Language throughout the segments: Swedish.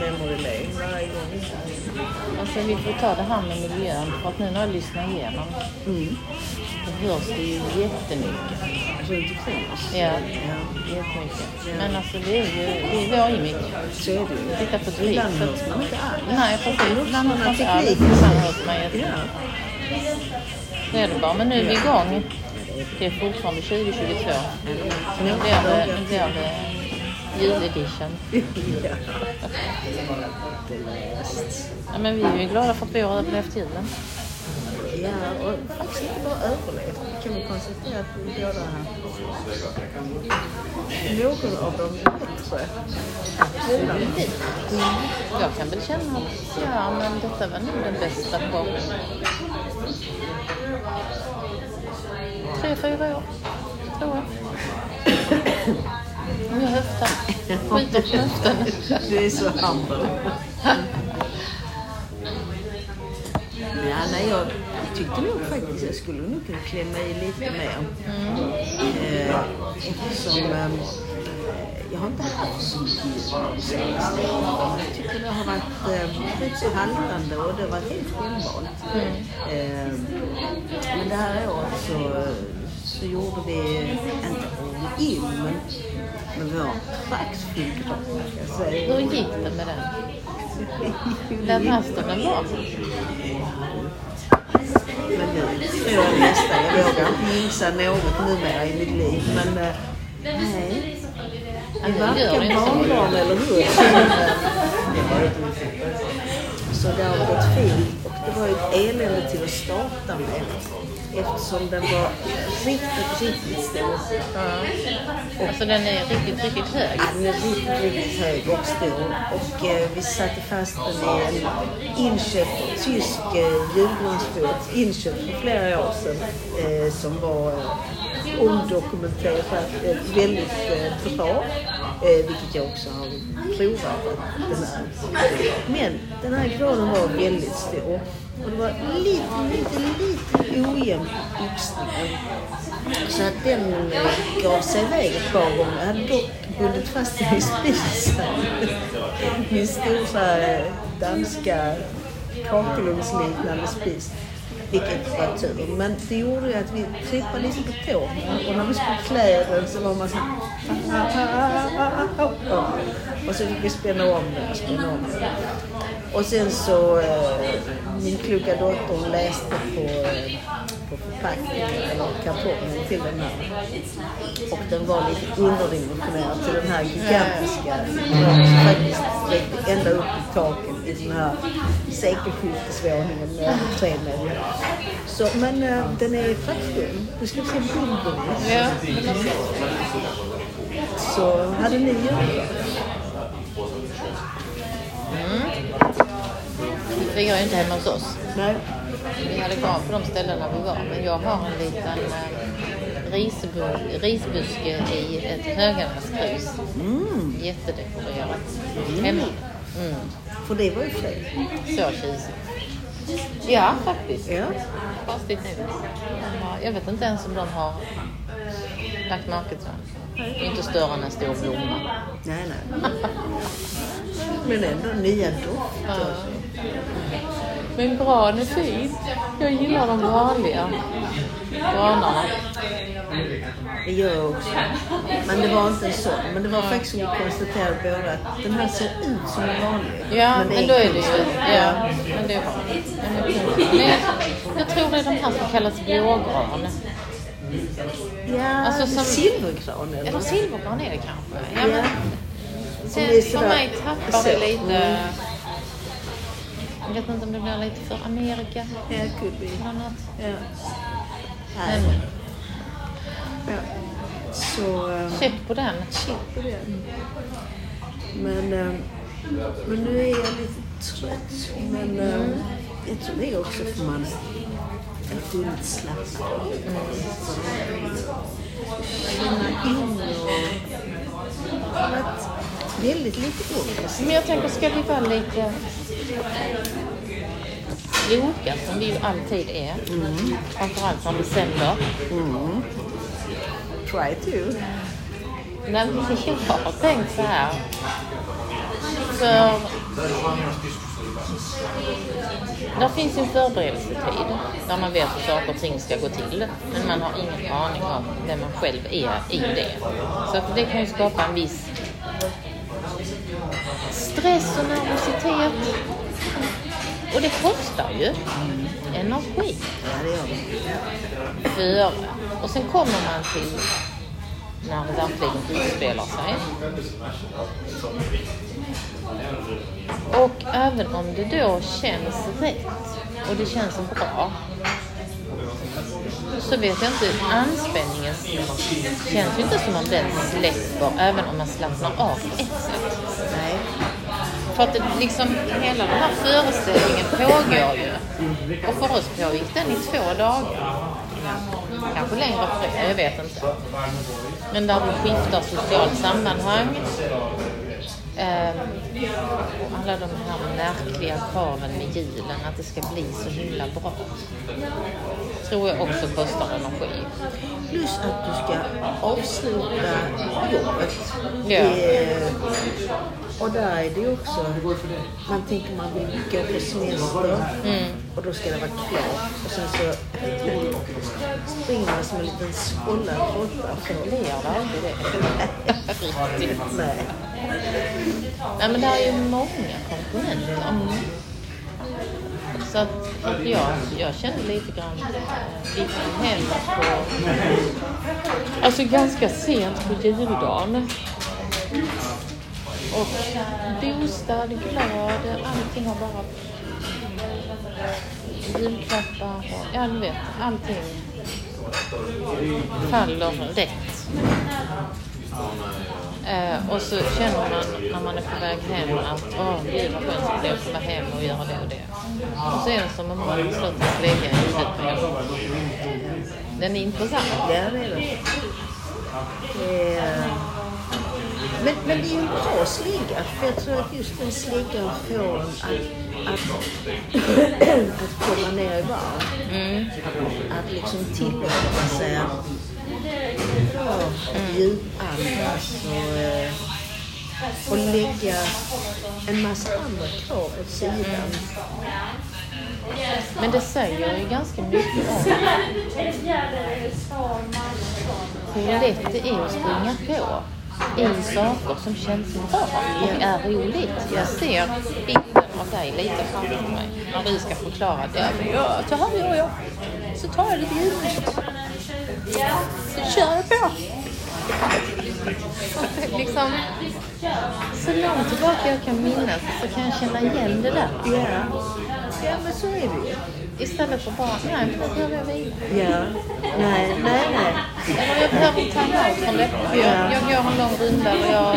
Memory lane varje gång. Alltså vi får ta det här med miljön för att nu när jag lyssnar igenom Mm. då hörs det ju jättemycket. Runt omkring oss. Ja, jättemycket. Men alltså det är ju det är vår image. Så är det ju. Titta på ett Ibland hörs man inte alls. Nej precis, ibland hörs man inte alls. Ibland hörs man jätte... Ja. Så är det bara. Men nu är vi igång. Det är fortfarande 2022. Nu blir det, nu blir det är läst. Ja, men vi är ju glada för att vi har överlevt julen. Ja, och faktiskt inte bara överlevt. Kan vi konstatera att vi båda har någon av dem bättre. Jag kan väl känna att ja, men detta var nog den bästa på tre, fyra år. Tror jag. Om jag höftar. Skjuter på höften. Du är så humble. Ja, nej, jag tyckte nog faktiskt jag skulle nog kunna klämma i lite mer. Eh, eftersom eh, jag har inte haft så. Jag tycker det har varit eh, rätt så haltande och det var helt självvalt. Eh, men det här året så, så gjorde vi, inte all in, men, men vi har praktfullt kan jag säga. Hur gick det med den? Den resten var Men nu tror jag nästan, jag vågar inte minsa något numera i mitt liv. Men eh, nej, det varken inte så barnbarn eller hund. Så det har gått fint det var ju ett elände till att starta med. Eftersom den var riktigt, riktigt stor. Alltså den är riktigt, riktigt hög. Den är riktigt, riktigt hög och stor. Och eh, vi satte fast den i en inköpt tysk eh, julgransbåt, inköpt för flera år sedan, eh, som var eh, omdokumenterat eh, väldigt eh, bra. Eh, vilket jag också har provat den här. Men den här granen var väldigt stor. Och det var lite, lite, lite ojämn uppsning. Så att den eh, gav sig iväg ett par gånger. Jag hade dock bundit fast den i spisen. Min stora eh, danska kakelugnsliknande spis. Vilket var tur. Men det gjorde ju att vi typ trippade lite liksom på tårna. Och när vi skulle klä den så var man så här... Ah, ah, ah, och så fick vi spänna om den och spänna om den. Och sen så, eh, min kloka dotter läste på, eh, på förpackningen, eller kartongen till den här. Och den var lite underdimensionerad till den här gigantiska, som faktiskt räckte ända upp i taket i den här sekelskiftesvåningen med entrémedel. Så, men eh, den är praktfull. Du ska se bilden. Ja. Så hade ni gjort Vi firar ju inte hemma hos oss. Nej. Vi hade kvar på de ställena vi var. Men jag har en liten eh, risbu- risbuske i ett Höganäskrus. Mm. Jättedekorerat. Hemma. Mm. För det var ju fel. Så tjusigt. Ja, faktiskt. Ja. Konstigt har- Jag vet inte ens om de har lagt märke till den. Inte större än en stor blomma. Nej, nej. Men ändå nya dofter. Men gran är fint. Jag gillar de vanliga granarna. Det gör jag också. Men det var inte en sån. Men det var faktiskt som vi konstaterade båda att den här ser ut som en vanlig. Ja, men, då är det ju... Ja, men det. Men jag, jag tror det är de här som kallas blågran. Ja, Alltså som- silvergran eller? Eller silvergran är det kanske. Ja, Ja. men, sen, för mig tappar det lite... Mm. Jag vet inte om det blir lite för Amerika. Ja, could be. Något. Ja. Men. Ja. Så... ehm, check på den. Shit på det. Men, eh, men nu är jag lite trött. Men eh, jag tror det är också för man är fullt slappnad. Känna in och... Väldigt lite ångest. Men jag tänker, ska vi vara lite kloka som vi ju alltid är. Framförallt från december. Mm. Try to. Nej, men jag har tänkt så här. För det finns en förberedelsetid där man vet hur saker och ting ska gå till. Men man har ingen aning om vem man själv är i det. Så att det kan ju skapa en viss stress och nervositet. Och det kostar ju energi. Ja, det gör det. Före. Och sen kommer man till när det verkligen utspelar sig. Och även om det då känns rätt och det känns bra så vet jag inte, anspänningen känns ju inte som om den släpper även om man slappnar av på ett sätt. För att det, liksom, hela den här föreställningen pågår ju. Och för oss pågick den i två dagar. Kanske längre jag vet inte. Men där vi skiftar socialt sammanhang. Ehm, och alla de här märkliga kraven med julen, att det ska bli så himla bra. Tror jag också kostar energi. Plus att du ska avsluta jobbet. Ja. Eh, och där är det ju också, man tänker man vill gå på semester Mm. och då ska det vara klart. Och sen så springer man som en liten skållad råtta. det aldrig det? Riktigt. Nej. Nej men det är ju många komponenter. Så att, att jag, jag kände lite grann, eh, kom hem på, alltså ganska sent på juldagen. Och bostad, glad, allting har bara julklappar och ja du vet, allting faller rätt. Eh, och så känner man när man är på väg hem att åh gud vad skönt det blir att komma hem och göra det och det. Och så är det som om man har slutat slägga i huvudet på en. Den är intressant. Ja, det är det. Eh, men, men det är ju en bra slägga. För jag tror att just den släggan får en att, att, att komma ner i varv. Mm. Att liksom tillåta sig att djupandas och, eh, och lägga en massa andra krav åt sidan. Men det säger ju ganska mycket om hur lätt det är att springa på i saker som känns bra och är roligt. Jag ser bilden av dig lite framför mig när du ska förklara det. Ja, så här gör jag. Så tar jag lite julmust. Så kör jag på. liksom, så långt tillbaka jag kan minnas så kan jag känna igen det där. Ja, ja men så är det ju. Istället för bara, nej, nu behöver jag vila. Ja, nej, nej, nej. Eller jag behöver ta out från detta. För jag, jag går en lång runda och jag...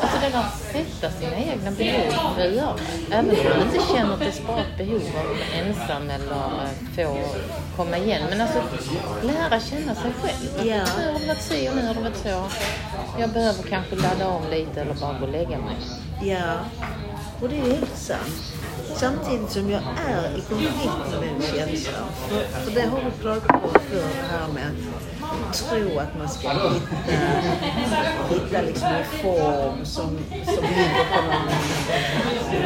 Alltså det där att sätta sina egna behov före. Även om man inte känner ett desperat behov av att vara ensam eller eh, få komma igen. Men alltså lära känna sig själv. Ja. Nu har det varit si och nu har det varit så. Jag behöver kanske ladda om lite eller bara gå och lägga mig. Ja, och det är helt sant. Samtidigt som jag är i konflikt med den känslan. För, för det har vi pratat om förr, det här med att tro att man ska hitta, hitta liksom en form som, som ligger på någon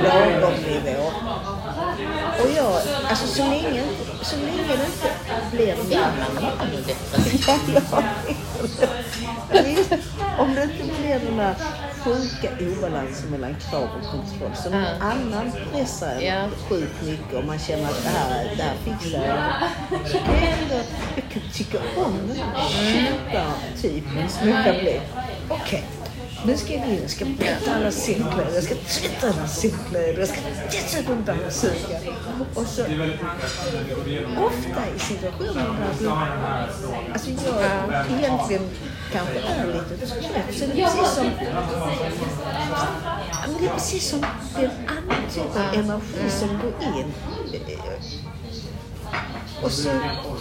lagom nivå. Och jag, alltså så länge, så länge det inte blir den Ja. Om det inte blir den där sjuka obalansen mellan krav och kontroll som någon Ja. annan pressar en Ja. sjukt mycket och man känner att det här, det här fixar jag. Så kan jag ändå jag kan tycka om den här typen som jag kan bli. Okej, nu ska jag in, jag ska byta alla sängkläder, jag ska tvätta alla sängkläder, jag ska dessutom dammsuga. Och så ofta i situationer där alltså jag egentligen kanske är lite. Så det är precis som, det är precis som det är en annan typ av energi som går in. Och så,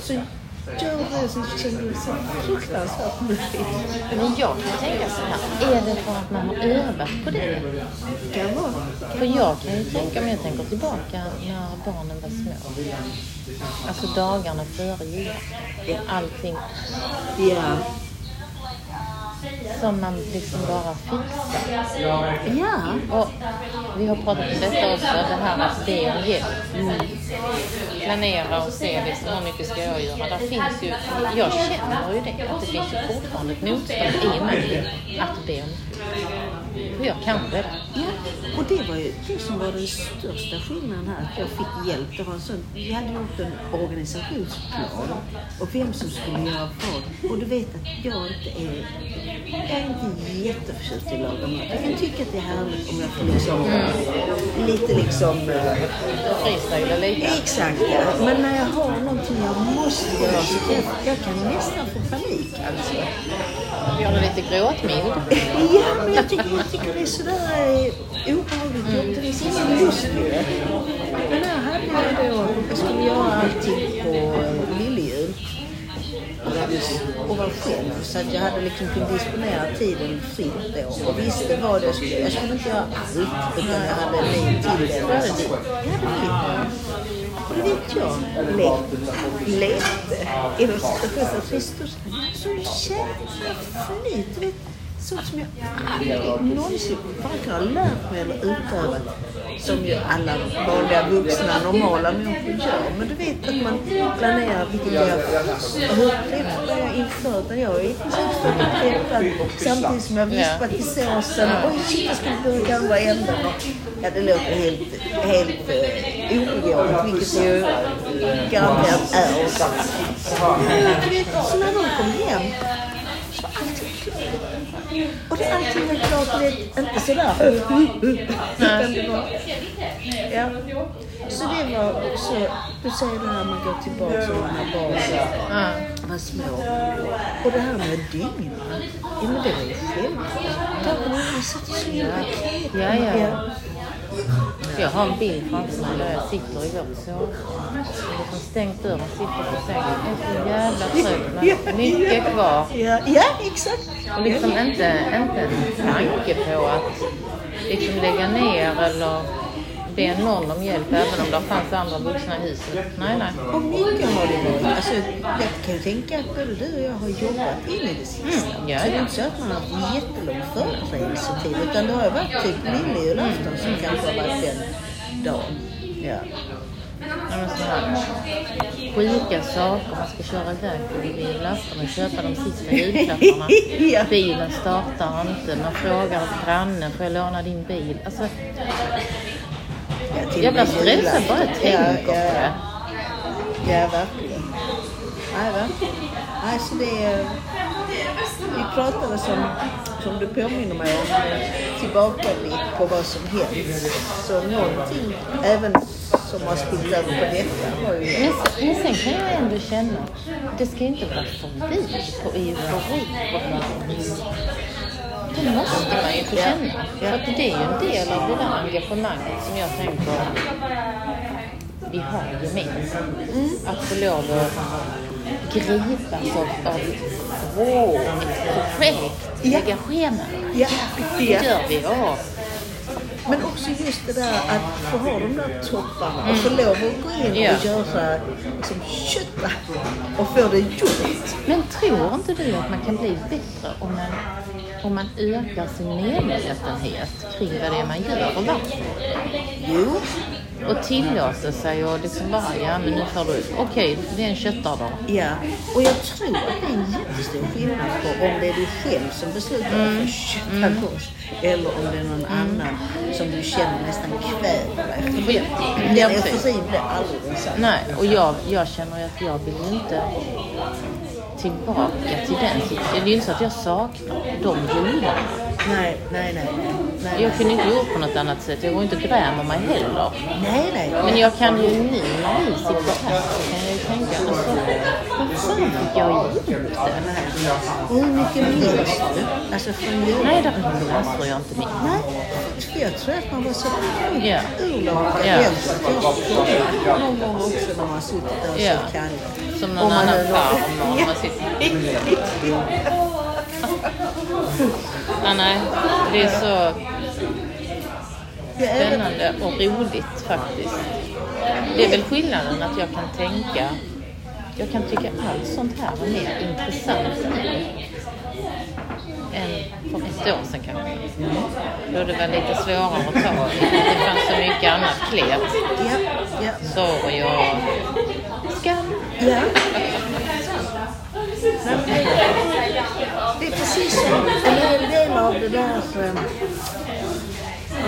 så gör det så känner så fruktansvärt nöjd. Men jag kan tänka så här. Är det för att man har övat på det? Kan vara. För jag kan ju tänka, om jag tänker tillbaka när barnen var små. Alltså dagarna före jul. Allting. Ja. Som man liksom bara fixar. Ja, Och vi har pratat om detta också, det här att om hjälp. Planera och se liksom, hur mycket ska jag göra. Där finns ju, jag känner ju det, att det finns ju fortfarande ett motstånd i mig att be om Och jag kan det. Ja, och det var ju det som var den största skillnaden här, att jag fick hjälp. Det var en sån, vi hade gjort en organisationsplan och vem som skulle göra vad. Och du vet att jag inte är, jag är inte jätteförtjust i mat. Jag kan tycka att det är härligt om jag får liksom, lite liksom Freestyla lite. Exakt, ja. men när jag har någonting jag måste göra så jag, jag kan nästan få panik alltså. Gör det lite gråtmild. Ja, men jag tycker, jag tycker det är sådär eh, obehagligt jobbigt. Det finns ingen lust i det. Men här hade jag då, jag skulle göra allting på. Och var själv. Så att jag hade liksom kunnat disponera tiden fritt då. Och visste vad jag skulle Jag skulle inte göra allt. Utan jag hade min till det. Jag hade mitt. Och det vet jag Lekte. lät inom citationstecken så jävla flyt. Du vet, sånt som jag aldrig någonsin varken har lärt mig eller utövat. Som ju alla vanliga vuxna normala människor gör. Men du vet att man planerar vilket jag hur preppar jag inför utan jag är i princip samtidigt som jag vispat i såsen. Oj shit jag ska börja andra änden. Ja det låter helt, helt uh, obegåvat vilket det ju garanterat är så när de kom hem Och det är allting är klart, vet, inte sådär. Utan det var, ja. Så det var så, du säger det här man går tillbaka till när barnen Ja. var små. Och det här med dygnen, ja men det var ju självklart. Dagen innan satt så jävla Ja, ja. Jag har en bild framför mig där jag sitter i vårt sovrum. Liksom stängt dörren, sitter på sängen. Jag är så jävla trött men mycket kvar. Ja, ja exakt. Och liksom inte, inte en tanke på att liksom lägga ner eller be någon om hjälp även om det fanns andra vuxna i huset. Nej, nej. Och mycket har det varit. Alltså, jag kan ju tänka att både du och jag har jobbat in i det sista. Mm, ja, så det är inte så att man har haft jättelång förberedelsetid. Utan det har ju varit typ lillejulafton som kanske har varit den dagen. Ja. Sjuka saker. Man ska köra iväg på julafton och köpa de sista julklapparna. Ja. Bilen startar inte. Man frågar grannen, får jag låna din bil? Alltså, Ja, till jag blir stressad bara jag tänker på ja, det. Ja, verkligen. Nej, verkligen. Nej, så det är... Vi pratade som, som du påminner mig om, tillbakablick på vad som hänt. Så någonting, även som har spillt över på detta, har ju... Men, men sen kan jag ändå känna, det ska inte vara förbi på eufori på Det måste man ju få känna. För att det är ju en del av det där engagemanget som jag tänker vi har gemensamt. Att få lov att gripas av, av wow, ett projekt, lägga scheman. Ja, Det ja. gör vi. Ja. Men också just det där att få ha de där topparna och få lov att gå in Ja. och göra liksom kötta och få det gjort. Men tror inte du att man kan bli bättre om man, om man ökar sin medvetenhet kring vad det är man gör och varför? Jo, Och tillåter sig och liksom bara, ja men nu får du, okej det är en köttdag ja. Och jag tror att det är en jättestor skillnad på om det är du själv som beslutar Mm. att kötta loss eller om det är någon annan som du känner nästan kväver dig. Den- Den euforin blir aldrig densamma. Nej, och jag, jag känner att jag vill inte tillbaka till den situationen. Det är ju inte så att jag saknar de jularna. Nej, nej, nej. nej. Jag kunde inte gjort på något annat sätt. Jag går inte och grämer mig heller. Nej, nej. Men jag kan ju nu när vi sitter här så kan jag ju tänka, alltså, fick jag ihop det? Och hur mycket minns du? Alltså från jul? Nej, det läser jag inte minst. Nej, för jag tror att man var så Ja. urlakad Ja. jag någon gång också när man suttit där och Ja. sett Kalle. Som någon annan farmor Ja, nej, det är så spännande och roligt faktiskt. Det är väl skillnaden att jag kan tänka jag kan tycka allt sånt här är mer intressant än för ett år sedan kanske. Då det var lite svårare att ta. Det fanns så mycket annat klet. Ja, ja, Sorg och skam. ja. Det, är precis som en del av det där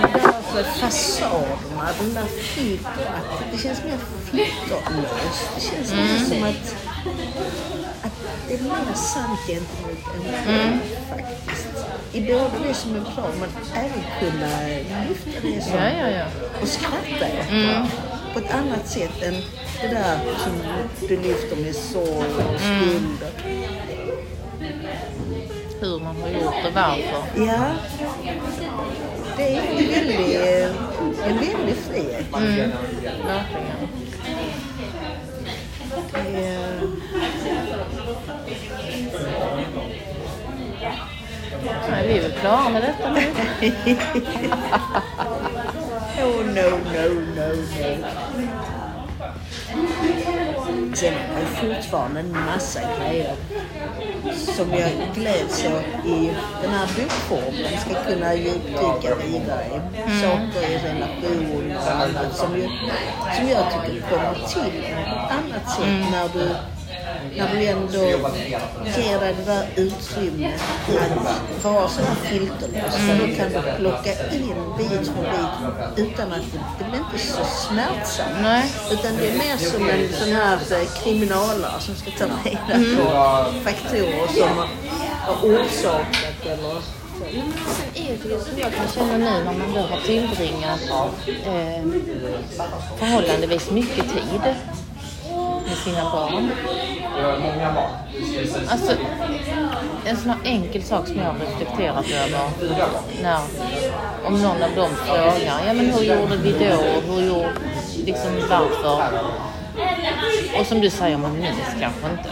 av det där för fasaderna, den där att det känns mer filterlöst. Det känns mer som att, att det är mer sant gentemot en själv faktiskt. I både det som är bra men även kunna lyfta det som Ja, ja, ja. och skratta åt det. På ett annat sätt än det där som du lyfter med sorg och skuld. Hur man har gjort och varför. Ja, det är en väldig, en väldig frihet. Mm. Verkligen. Det är, Nej, vi är väl klara med detta nu. oh no, no, no, no. Sen har jag fortfarande en massa grejer som jag gläds åt i den här bokformen ska kunna djupdyka vidare i. Saker i relation och annat som, ju, som jag tycker kommer till på ett annat sätt när du när du ändå ger dig det där utrymmet att vara så filterlös. För då kan du plocka in bit för bit utan att det, det blir inte så smärtsamt. Nej. Utan det är mer som en sån här eh, kriminalare som ska ta reda på faktorer som har orsakat eller så. Sen är det ju som jag kan känna nu när man då har tillbringat eh, förhållandevis mycket tid med sina barn. Alltså, en sån här enkel sak som jag har reflekterat över när, om någon av dem frågar, ja men hur gjorde vi då? Och Hur gjorde, liksom varför? Och som du säger, man minns kanske inte.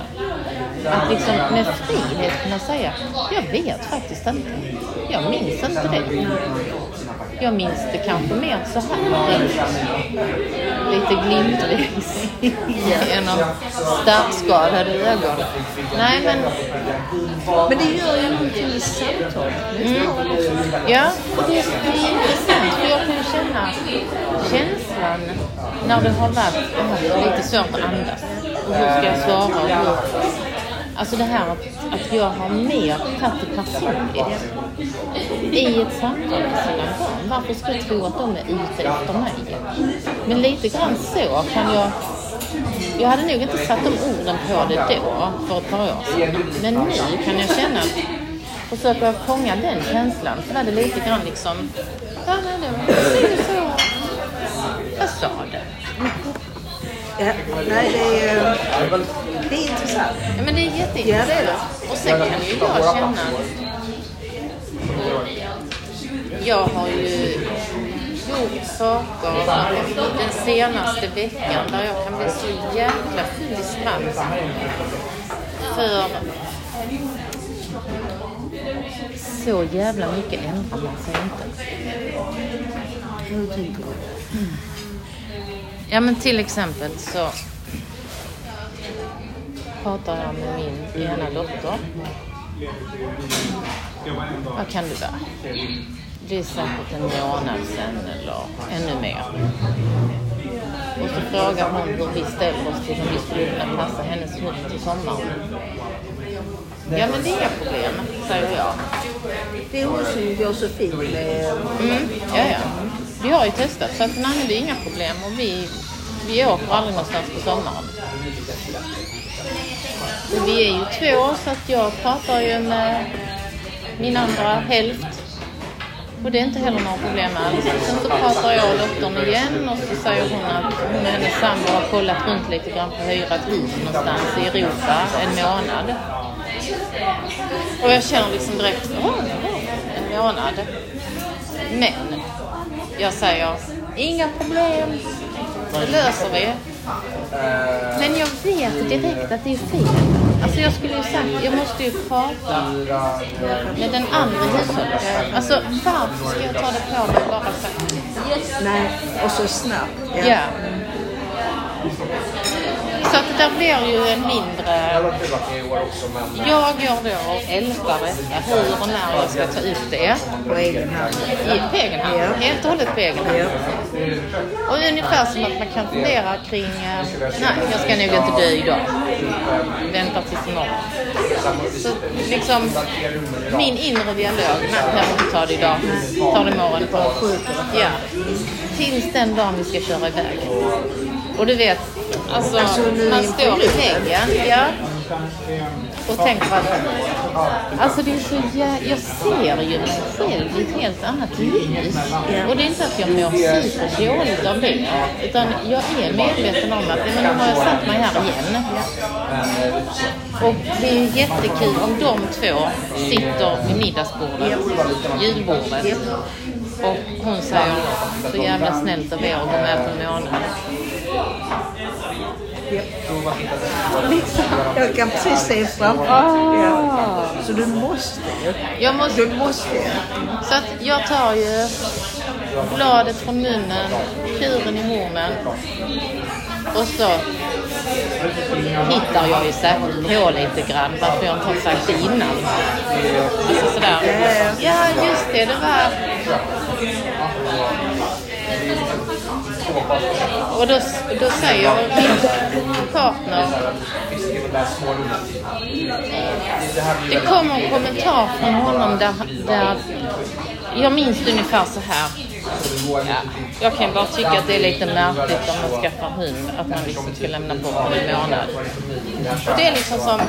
Att liksom med frihet kunna säga, jag vet faktiskt inte. Jag minns inte det. Jag minns det kanske mer så här, lite glimtvis genom starrskadade ögon. Nej men, Men det gör ju någonting i samtalet. ja, och det, det är intressant för jag kan ju känna känslan när det har varit lite svårt att andas. Och hur ska jag svara? Och hur, alltså det här att, att jag har mer tagit det personligt i ett samtal med sina barn. Varför ska jag tro att de är ute efter mig? Men lite grann så kan jag jag hade nog inte satt de orden på det då, för ett par år sedan. Men nu kan jag känna att försöka fånga den känslan. Så var det lite grann liksom, ja men det var så. Jag sa det. Ja, nej, det är, det är intressant. Ja, men det är Ja, det är jätteintressant. det. Och sen kan ju jag känna jag har ju gjort saker den senaste veckan där jag kan bli så jäkla full i skratt. För så jävla mycket ändrar man sig inte. Hur tänker du? Ja men till exempel så pratar jag med min ena dotter. Vad kan det vara? Det är säkert en månad sedan eller ännu mer. Och så frågar hon hur vi ställer oss till om vi skulle kunna passa hennes hund till sommaren. Ja men det är inga problem, säger jag. Det är hon som går så fint med... Mm, ja, ja. Vi har ju testat så att nej, använder det är inga problem och vi, vi åker aldrig någonstans på sommaren. Och vi är ju två så att jag pratar ju med min andra hälft. Och det är inte heller några problem alls. Sen så pratar jag och dottern igen och så säger hon att hon och hennes sambo har kollat runt lite grann på att hyra ett hus någonstans i Europa en månad. Och jag känner liksom direkt, åh, en månad. Men jag säger, inga problem, det löser vi. Men jag vet direkt att det är fel. Alltså jag skulle ju sagt, jag måste ju prata med den andra hushållet. Alltså varför ska jag ta det på mig bara säga Nej, och så snabbt. ja. Så att det där blir ju en mindre... Jag går då och ältar detta, hur och när jag ska ta ut det. På egen hand. I, på egen hand. Ja. Helt och hållet på egen hand. Ja. Och ungefär som att man kan fundera kring, eh, nej jag ska nog inte dö idag. Vänta tills imorgon. Så liksom, min inre dialog, nej jag vill inte ta det idag, ta det imorgon. Ja. Tills den dagen vi ska köra iväg. Och du vet, alltså, Alltså, man står i väggen, ja. Och tänker att, alltså det är så jä... jag ser ju mig själv i ett helt annat ljus. Och det är inte att jag mår superdåligt av det. Utan jag är medveten om att, men nu har jag satt mig här igen. Och det är jättekul om de två sitter vid middagsbordet, julbordet. Och hon säger så jävla snällt av er att gå med på en månad. Liksom, jag kan precis se framför mig. Ja. Så du måste ju. Jag måste, Du måste ju. så att jag tar ju bladet från munnen, kuren i munnen och så hittar jag ju särskilt på lite grann varför jag inte har sagt det innan. Alltså sådär. Ja, just det, det var... Och då, då säger min partner Det kommer en kommentar från honom där, där jag minns det ungefär så här. Ja, jag kan bara tycka att det är lite märkligt om man skaffar hund, att man liksom ska lämna bort den en månad. Och det är liksom som...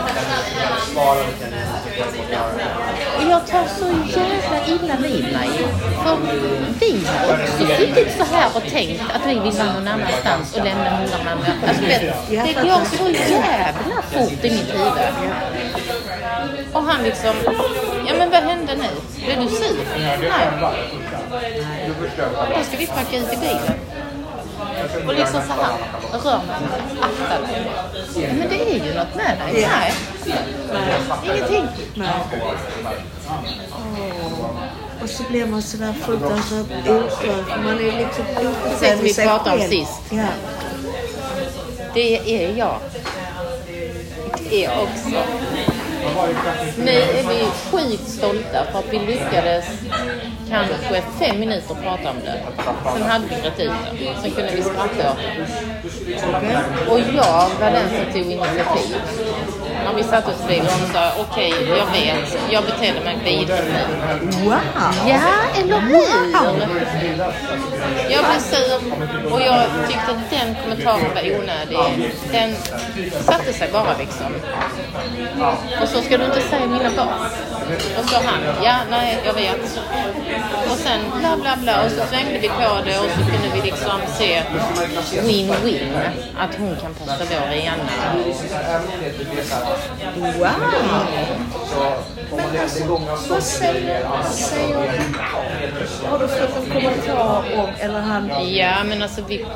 Och jag tar så jävla illa vid mig. För vi har också suttit så här och tänkt att vi vill vara någon annanstans och lämna hundarna med. Alltså, det går så jävla fort i mitt huvud. Och han liksom, ja men vad hände nu? Blev du sur? Nej. Då ska vi packa ut i bilen. Och liksom så här, rör mig. Akta dig. Men det är ju något med dig. Ja. Nej. Ingenting. Nej. Åh. Och så blir man sådär fruktansvärt oskön. Man är liksom Precis oförskämd som vi i pratade om sist. Ja. Det är jag. Det är jag också. Nu är vi sjukt stolta för att vi lyckades kanske fem minuter prata om det. Sen hade vi rätt ut det. Sen kunde vi skratta åt det. Och jag var den som tog initiativ. När vi satte oss bilen och sa okej, jag vet, jag vidrigt nu. Wow! Ja, eller hur? Jag blev sur och jag tyckte att den kommentaren var onödig. Den satte sig bara liksom. Och så ska du inte säga mina barn. Och så han, ja, nej, jag vet. Och sen bla bla bla och så svängde vi på det och så kunde vi liksom se win-win. Att hon kan passa vår ena. Wow! Vad säger, vad säger Har du fått en kommentar om, eller han... Ja, men alltså vi...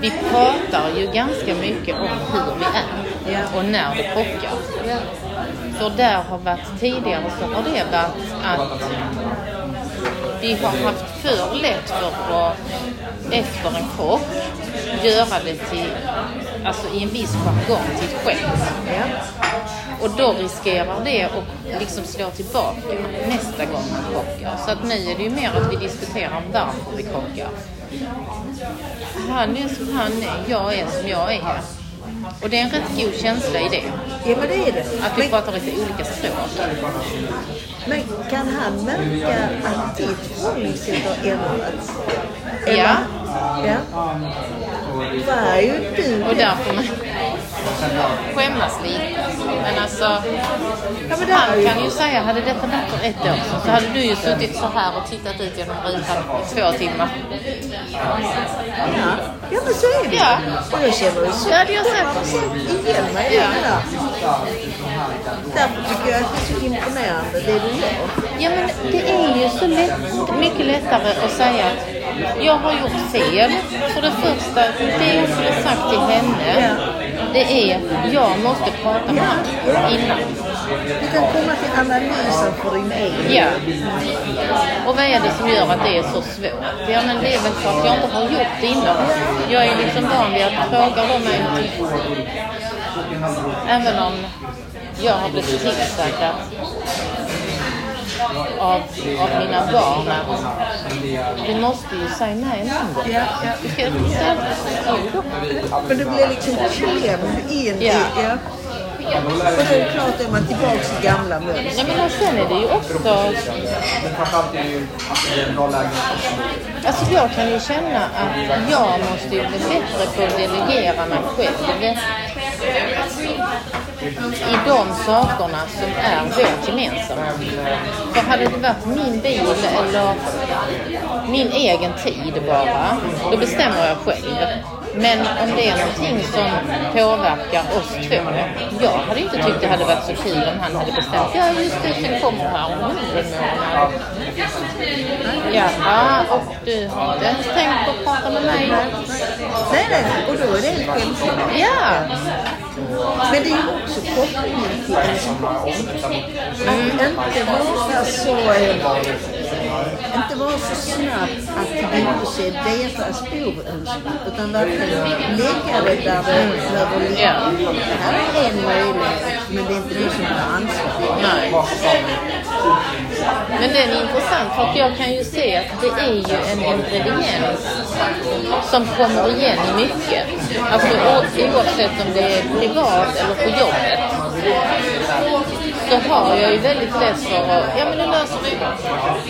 Vi pratar ju ganska mycket om hur vi är Ja. och när det krockar. För där har varit tidigare så har det varit att vi har haft för lätt för att efter en krock göra det till, alltså i en viss jargong till ett skämt. Och då riskerar det att liksom slå tillbaka nästa gång man krockar. Så att nu är det ju mer att vi diskuterar varför vi krockar. Han är som han är, jag är som jag är. Och det är en rätt god känsla i det. ja, men det är det. Att vi Men, pratar lite olika språk. men kan han märka att ditt förhållningssätt har ändrats? Ja. Ja. Vad är ju du? Och där får man skämmas lite. Men alltså, Ja, men det han ju... kan ju säga, hade detta varit för ett år sedan så hade du ju suttit så här och tittat ut genom rutan i två timmar. Ja. ja, men så är det. Ja. Och jag känner ju så Det hade jag sagt. igen mig Ja. det där. Därför tycker jag att det är så imponerande det du gör. Ja men det är ju så lätt, mycket lättare att säga att jag har gjort fel. För det första, det jag skulle sagt till henne. det är, jag måste prata med honom innan. Du kan komma till analysen för din egen Ja. Och vad är det som gör att det är så svårt? Ja, men det är väl för att jag inte har gjort det innan. Jag är liksom van vid att frågar de mig Även om jag har blivit tillsagd att av, av mina barn att du måste ju säga nej någon gång. Ja, ja. Du ska säga. Men du blir liksom klämd in i... Ja. Ja. Och då är det klart är man tillbaka till gamla mönster. Nej, men sen är det ju också Alltså jag kan ju känna att jag måste ju bli bättre på att delegera mig själv i de sakerna som är vårt gemensamma. För hade det varit min bil eller min egen tid bara, då bestämmer jag själv. Men om det är någonting som påverkar oss två, jag hade inte tyckt det hade varit så kul om han hade bestämt, ja just det, sen kommer här om en månad. Jaha, och du har inte ens tänkt på att prata med mig? Nej, nej, och då är det helt självklart. Ja, men det är ju också kopplingen till en mm, Att inte vara så... Alltså, inte vara så snabb att tillgodose deras behov. Utan verkligen lägga det där det behöver ligga. Det här är en möjlighet, men det är inte du som har ansvar. nej. Men den är intressant för jag kan ju se att det är ju en ingrediens som kommer igen i mycket. Alltså oavsett om det är privat eller på jobbet. Så har jag ju väldigt lätt för att, ja men det löser vi.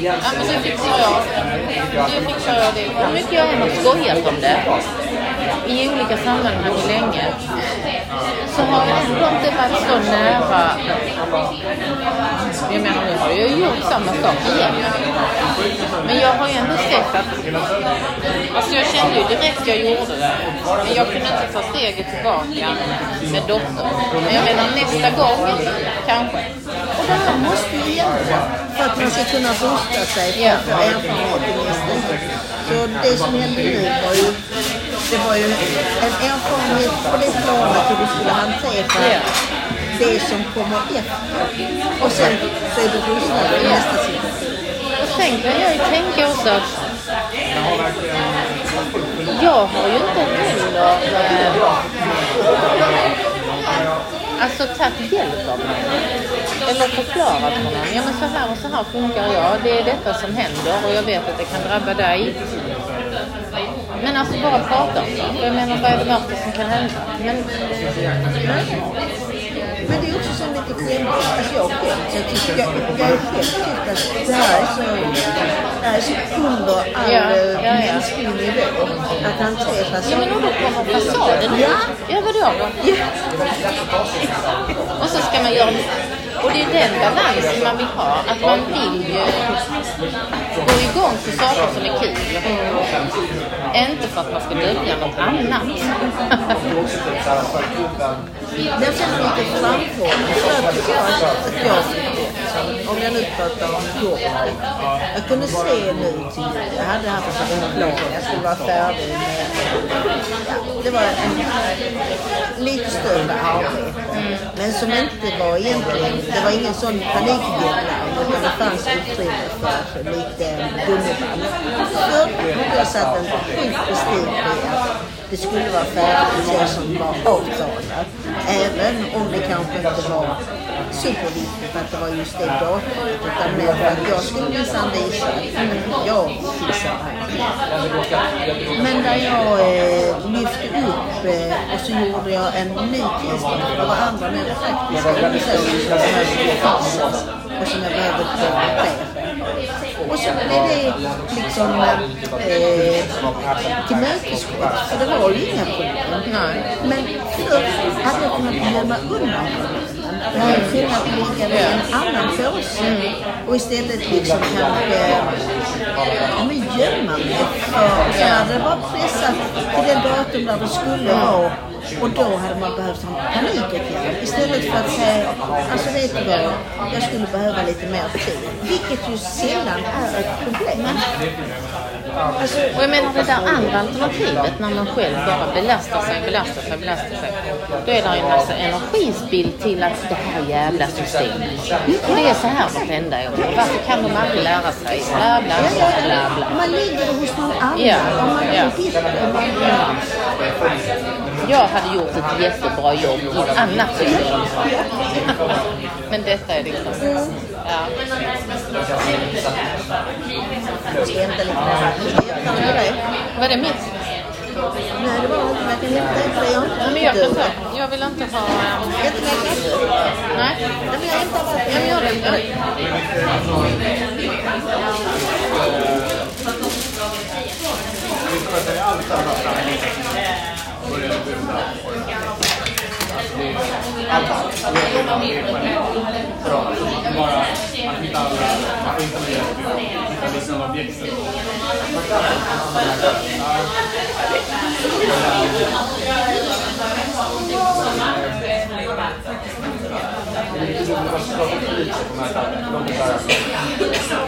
Ja men nu fixar jag. Det fixar jag det. Hur mycket jag än har skojat om det i olika sammanhang länge så har jag ändå inte varit så nära. Jag menar, nu har jag gjort samma sak igen. Men jag har ju ändå sett att... Alltså jag kände ju direkt jag gjorde det. Men jag kunde inte ta steget tillbaka med dottern. Men jag menar nästa gång, kanske. Och det här måste ju hända för att man ska kunna rusta sig för Ja. att få erfarenhet i nästa gång. Så det som hände nu var ju, det var ju en erfarenhet på det planet hur du skulle hantera Ja. det som kommer efter. Och sen så är du rustad i nästa situation. Och sen kan jag ju tänka också att jag har ju inte heller eh, alltså tagit hjälp av någon. Eller förklarat för någon. Ja men så här och så här funkar jag. Det är detta som händer och jag vet att det kan drabba dig. Men alltså bara prata om det. Jag menar vad är det värsta som kan hända? Men Men det är också så lite klämmigt. Alltså jag själv, jag, tycker, jag, jag har själv tyckt att det här är så, det här är så under all Ja, ja, ja. mänsklig nivå. Att hantera så. Ja men och då kommer fasaden Ja. Ja vadå då? Och så ska man göra och det är den balansen man vill ha. Att man vill ju gå igång för saker som är kul. Inte för att man ska dölja något annat. Jag känner lite jag fick det. Om jag nu pratar om jobb. Jag kunde se nu till Jag hade haft en plan. Jag skulle vara färdig med... Ja, det var en lite större arbete. Men som inte var egentligen... Det var ingen sån panikdeadline. Utan det fanns utrymme för lite gummiband. Förr hade jag satt en sjukt prestige i att det skulle vara färdigt det som var avtalat. Även om det kanske inte var superviktigt att det var just det datumet. Utan mer för att jag skulle minsann visa att jag fixar det här. Men där jag eh, lyfte upp eh, och så gjorde jag en ny tillstånd för vad andra mer praktiska undersökningar som jag skulle fixa och som jag behövde prioritera. Gracias. Och så blev det liksom eh, tillmötesgått, för det var ju inga problem. Nej. Men förr hade jag kunnat gömma undan problemen. Jag hade kunnat ligga vid en annan påse och istället liksom kanske ja, men gömma mig. För så hade det bara pressat till den datum där det skulle vara och då hade man behövt ha en panikåtgärd istället för att säga, alltså vet du vad, jag skulle behöva lite mer tid. Vilket ju sällan är ett problem. Alltså, Och jag menar det där andra alternativet när man själv bara belastar sig, belastar sig, belastar sig. Då är det en massa energispill till att det här jävla systemet. Och det är så här vartenda år. Varför kan de aldrig lära sig? Bla, bla, bla, bla, bla. man lägger det hos någon annan. Ja, ja. Jag hade gjort ett jättebra jobb i ett annat system. Men detta är liksom... Ja. Var det mitt? Nej, det var inte. men Jag kan hämta en för dig. Jag har inte jag kan. Jag vill inte ha... Jättemycket. Nej. Nej, men jag hämtar bara. Ja, men gör det. Man kan inte hitta några objekt. Man kan inte hitta några objekt. Man kan inte hitta Thank you.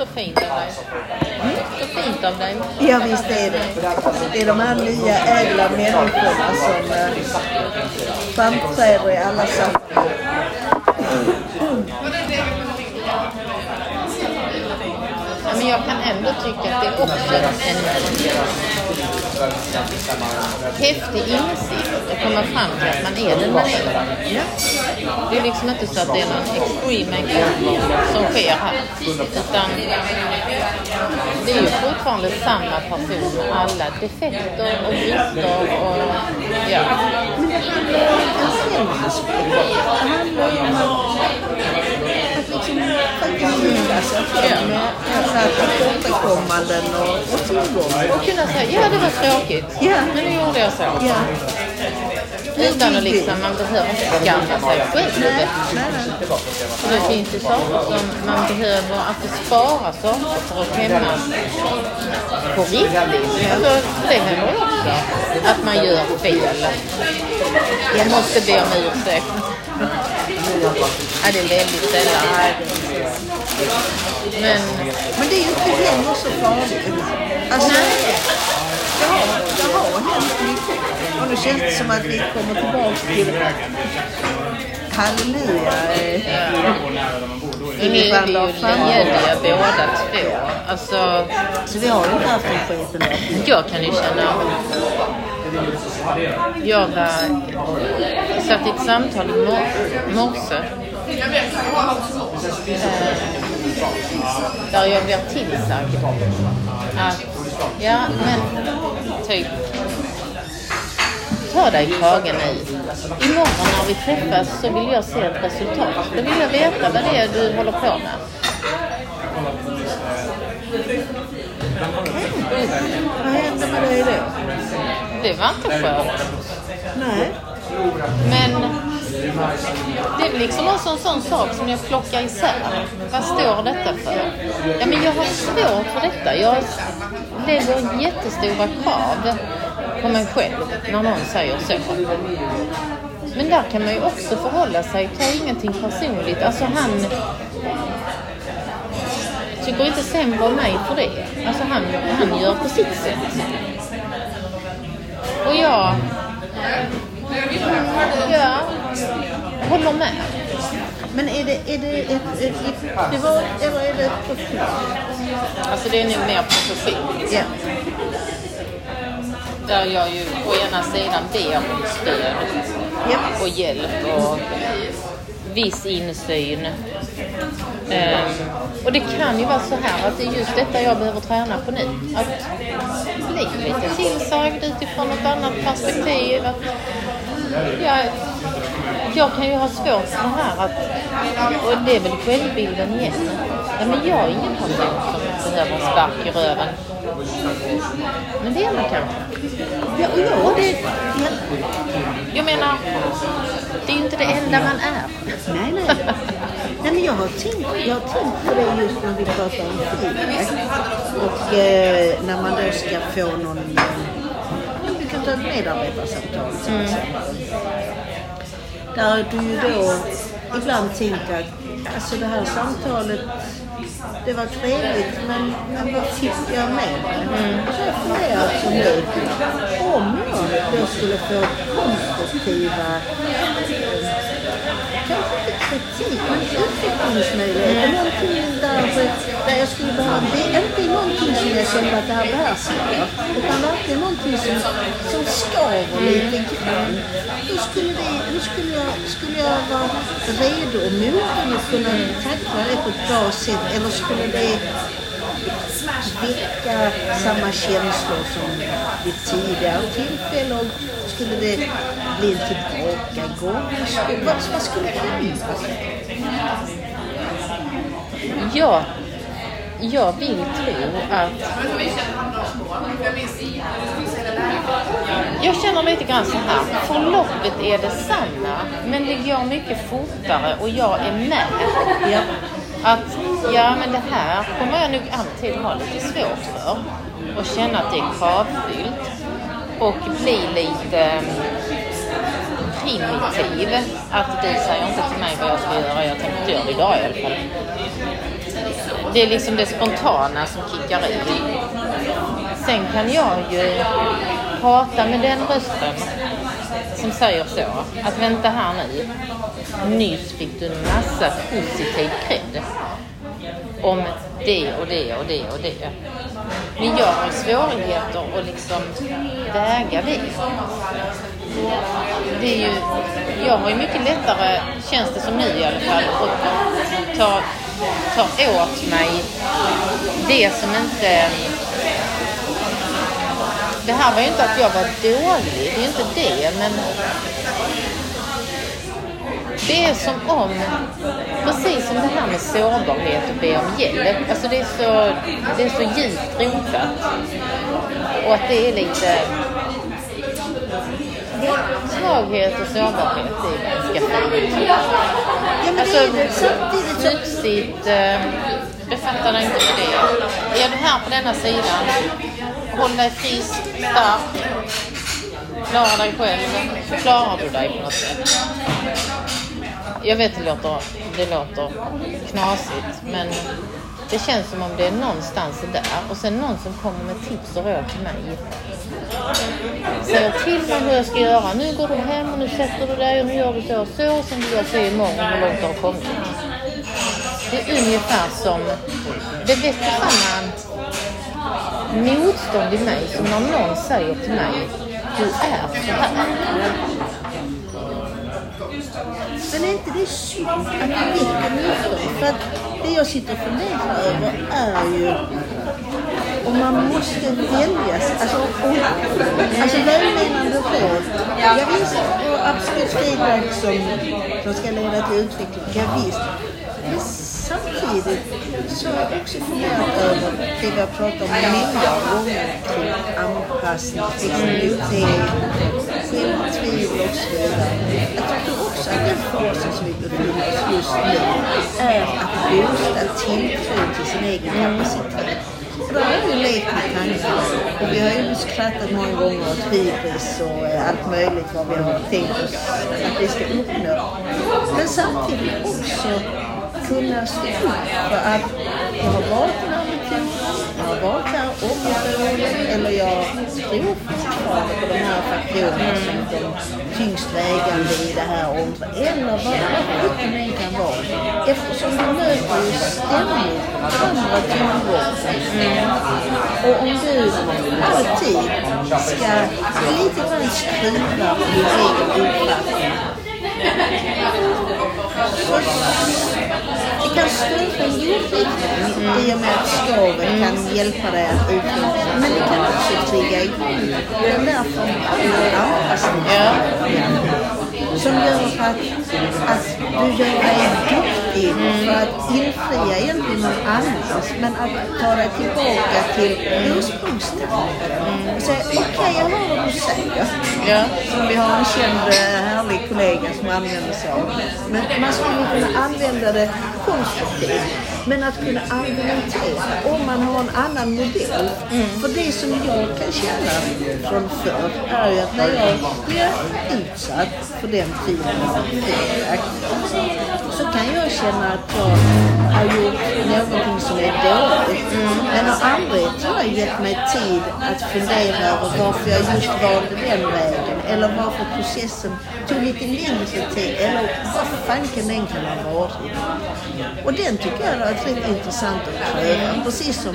Så fint av dig. Så fint av dig. Ja, visst är det. Det är de här nya ädla människorna som eh, framträder i alla sammanhang. Ja, men jag kan ändå tycka att det är också en häftig insikt att komma fram till att man är den man är. Det är liksom inte så att det är någon extreme som sker här. Utan det är ju fortfarande samma person med alla defekter och brister och ja. Men det handlar om en. Det handlar ju om att, att liksom faktiskt själv med alla tillkortakommanden och, och. Och kunna säga, ja det var tråkigt. Ja. Men nu gjorde jag så. Ja. Utan att liksom, man behöver inte skamma sig själv. Nej, nej, nej. Och det finns ju saker som man behöver, att spara saker för att skämmas på riktigt. Alltså, det händer ju också att man gör fel. Jag måste be om ursäkt. Ja, det är väldigt sällan. Men Men det är ju inte heller så farligt. Alltså, det har, det har hänt mycket. Och nu känns det som att vi kommer tillbaka till halleluja. eh, nu är vi ju lediga båda två. Alltså, Så vi har ju inte haft den skiten där. jag kan ju känna... Jag var, satt i ett samtal i mor- morse. Eh, där jag blev tillsagd att, ja men typ, ta dig i kragen nu. Imorgon när vi träffas så vill jag se ett resultat. Då vill jag veta vad det är du håller på med. Vad hände med dig då? Det var inte skönt. Nej. Men det är liksom också en sån sak som jag plockar isär. Vad står detta för? Ja, men jag har svårt för detta. Jag lägger jättestora krav på mig själv när någon säger så. Men där kan man ju också förhålla sig, ta ingenting personligt. Alltså han tycker inte sämre om mig för det. Alltså han, han gör på sitt sätt. Och jag Ja, håller med. Men är det, är det ett, ett, ett privat eller är det ett profil? Alltså det är nog mer profession. Ja. Där jag ju på ena sidan ber om stöd Ja. och hjälp och viss insyn. Ehm, och det kan ju vara så här att det är just detta jag behöver träna på nu. Att bli lite tillsagd utifrån ett annat perspektiv. Att, ja, jag kan ju ha svårt det här att, och det är väl självbilden igen. Ja, men jag är ingen person som behöver en spark i röven. Men det är man kanske. Ja, Och det- ja, Jag menar, det är ju inte det enda man är. nej, nej. nej men jag har, tänkt, jag har tänkt på det just när vi pratar om feedback. Och eh, när man då ska få någon... Eh, ja, vi kan ta ett medarbetarsamtal till exempel. Där du ju då ibland tänker att alltså det här samtalet det var trevligt men, men vad fick jag med mig? Så jag funderar alltså nu om jag då skulle få konstruktiva kritik, men. Någonting där, där jag skulle behöva, det är inte någonting som jag känner att det här behärskar utan verkligen någonting som, som skaver lite grann. Hur skulle, det, hur skulle, jag, skulle jag vara redo och mogen att kunna tackla det på ett bra sätt, eller skulle det väcka samma känslor som vid tidigare tillfällen? Skulle det bli en tillbakagång? Vad, vad skulle hända? Ja, jag vill tro att... Jag känner lite grann så här. Förloppet är detsamma, men det går mycket fortare och jag är med. Ja. Att, ja men det här kommer jag nog alltid ha lite svårt för. Och känna att det är kravfyllt. Och bli lite ehm, primitiv. Att du säger inte till mig vad jag ska göra, jag tänker göra det idag i alla fall. Det är liksom det spontana som kickar i. Sen kan jag ju prata med den rösten som säger så. Att vänta här nu. Nyss fick du en massa positiv cred. Om det och det och det och det. Men jag har svårigheter att liksom väga det. Det är ju, jag har ju mycket lättare, känns det som nu i alla fall, att ta, ta åt mig det som inte... Det här var ju inte att jag var dålig, det är ju inte det, men det är som om, precis som det här med sårbarhet och be om hjälp. Alltså det är så, det är så djupt rotat. Och att det är lite... Svaghet och sårbarhet är ganska fint. Ja, men det Alltså, är det. Samtidigt så... eh, befattar dig inte med det. Är du här på denna sidan, håll dig frisk, stark, klara dig själv, klarar du dig på något sätt. Jag vet det låter, det låter knasigt, men det känns som om det är någonstans där och sen någon som kommer med tips och råd till mig. Säger till mig hur jag ska göra. Nu går du hem och nu sätter du dig och nu gör du så och så. och Sen vill jag se imorgon hur långt du har kommit. Det är ungefär som, det väcker samma motstånd i mig som när någon säger till mig, du är så här. Men är inte det synd att det väcker motstånd? För att det jag sitter och funderar över är ju om man måste väljas. Alltså, alltså välmenande råd. Ja, visst, och absolut feedback som, som ska leda till utveckling. Ja, visst. Samtidigt så har jag också funderat över det vi har pratat om många gånger kring anpassning, flexibilitet, självtvivel och så vidare. Jag tycker också att den fasen som vi befinner oss just nu är att boosta tilltron till sin egen kapacitet. Och där har jag ju lekt med tanken. Och vi har ju skrattat många gånger åt hybris och eh, allt möjligt vad vi har tänkt oss att vi ska uppnå. Men samtidigt också kunna stå för att jag har den här metoden, jag har det här området eller jag tror fortfarande på de här faktorerna som de tyngst vägande i det här området. Eller vad sjutton än kan vara. Eftersom du möter ju ständigt andra tongångar. Och om du alltid ska lite grann skriva på din egen uppfattning det kan stöta en utveckling i och med att skaven kan hjälpa dig att utvecklas. Men det kan också trigga igång den där. Ja. som gör att, att du gör dig duktig för att infria egentligen någon annans men att ta dig tillbaka till ursprungstanken. Och säga okej, jag hör vad du säger. Ja. Som vi har en känd eh, härlig kollega som använder sig av. Men man skulle kunna använda det konstruktivt. Men att kunna argumentera om man har en annan modell. För det som jag kan känna från förr är ju att när jag blir utsatt för den typen av feedback så kan jag känna att jag har gjort någonting som är dåligt. Men har aldrig tror jag gett mig tid att fundera över varför jag just valde den vägen eller varför processen tog lite längre tid eller vad fanken den kan ha varit. Och den tycker jag är rätt intressant att pröva. Precis som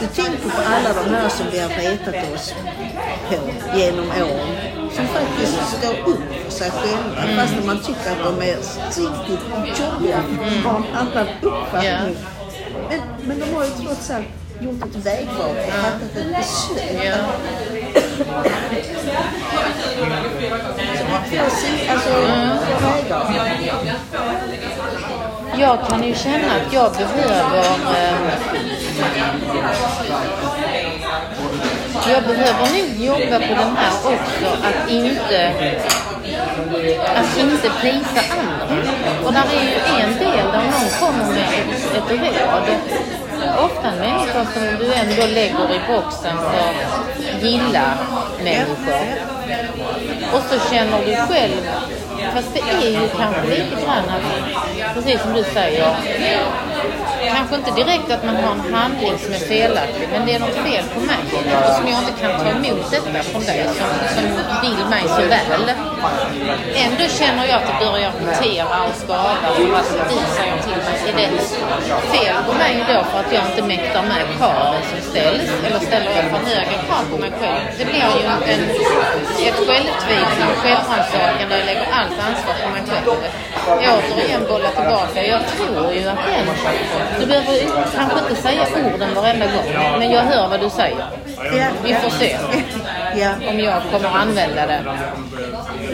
du tänker på alla de här som vi har retat oss på genom åren som faktiskt står upp för sig själva Mm. fast man tycker att de är riktigt jobbiga och har en annan uppfattning. Ja. Men, men de har ju trots allt gjort ett vägval och fattat ett beslut. Ja. Alltså vägar. Jag kan ju känna att jag behöver eh, jag behöver nog jobba på den här också, att inte att inte prisa andra. Och där är ju en del där någon kommer med ett, ett råd. Ofta en människa som du ändå lägger i boxen för gilla människor. Och så känner du själv, fast det är ju kanske lite grann att, precis som du säger, kanske inte direkt att man har en handling som är felaktig, men det är något fel på mig eftersom jag inte kan ta emot detta från dig som, som vill mig så väl. Ändå känner jag att det börjar rotera och skada Och att du säger till mig, är det fel på mig då för att jag inte mäktar med kraven som ställs? Eller ställer jag för höga krav på mig själv? Det blir ju en, ett självtvivel, en självrannsakan där jag lägger allt ansvar på mig själv. Återigen bollar tillbaka. Jag tror ju att den... Du behöver kanske inte säga orden varenda gång, men jag hör vad du säger. Ja. Vi får se Ja. om jag kommer använda det.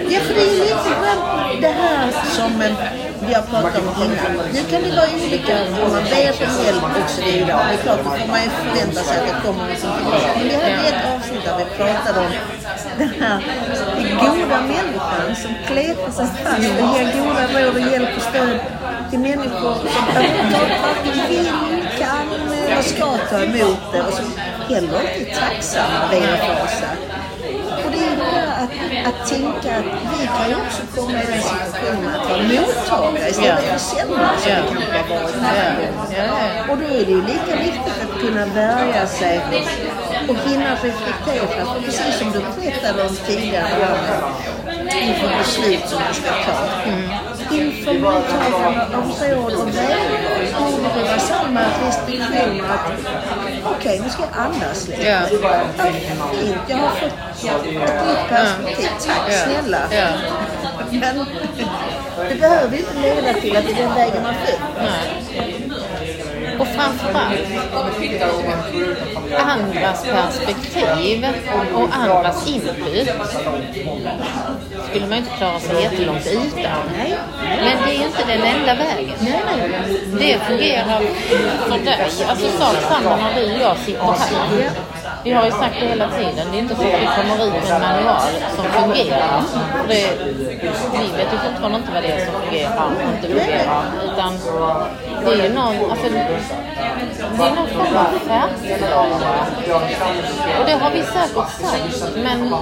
Ja, för det är lite grann det här som vi har pratat om innan. Nu kan det vara olika om man ber om hjälp och så vidare. Det är klart, då får man ju förvänta sig att det kommer någonting tillbaka. Men vi hade ett avsnitt där vi pratade om den här goda människan som kletar sig fast och ger goda råd och hjälp och stöd till människor som överhuvudtaget vill, kan eller ska ta emot det och som heller inte är tacksamma vid en fasa. Och det är det där att, att tänka att vi kan ju också komma i den situationen att vara mottagare istället för sändare som vi kanske har varit här. Och då är det ju lika viktigt att kunna värja sig och hinna reflektera. För precis som du berättade om tidigare inför beslut som man ska ta. Inför mottagande av råd och vägval borde det vara samma restriktioner att okej, nu ska jag andas lite. Ja, fint, jag har fått ett nytt perspektiv. Tack Ja. snälla. Ja. Men det behöver inte leda till att det är den vägen man följt. Och framförallt andras perspektiv och andras input skulle man inte klara sig jättelångt utan. Men det är inte den enda vägen. Det fungerar för dig. Alltså sak samma när du och jag sitter här. Vi har ju sagt det hela tiden. Det är inte så att vi kommer ut med en manual som fungerar. För Det, vi vet ju fortfarande inte vad det är som fungerar och inte fungerar. Utan det är ju någon, alltså, det är någon form av färdighet. Och det har vi säkert sagt, men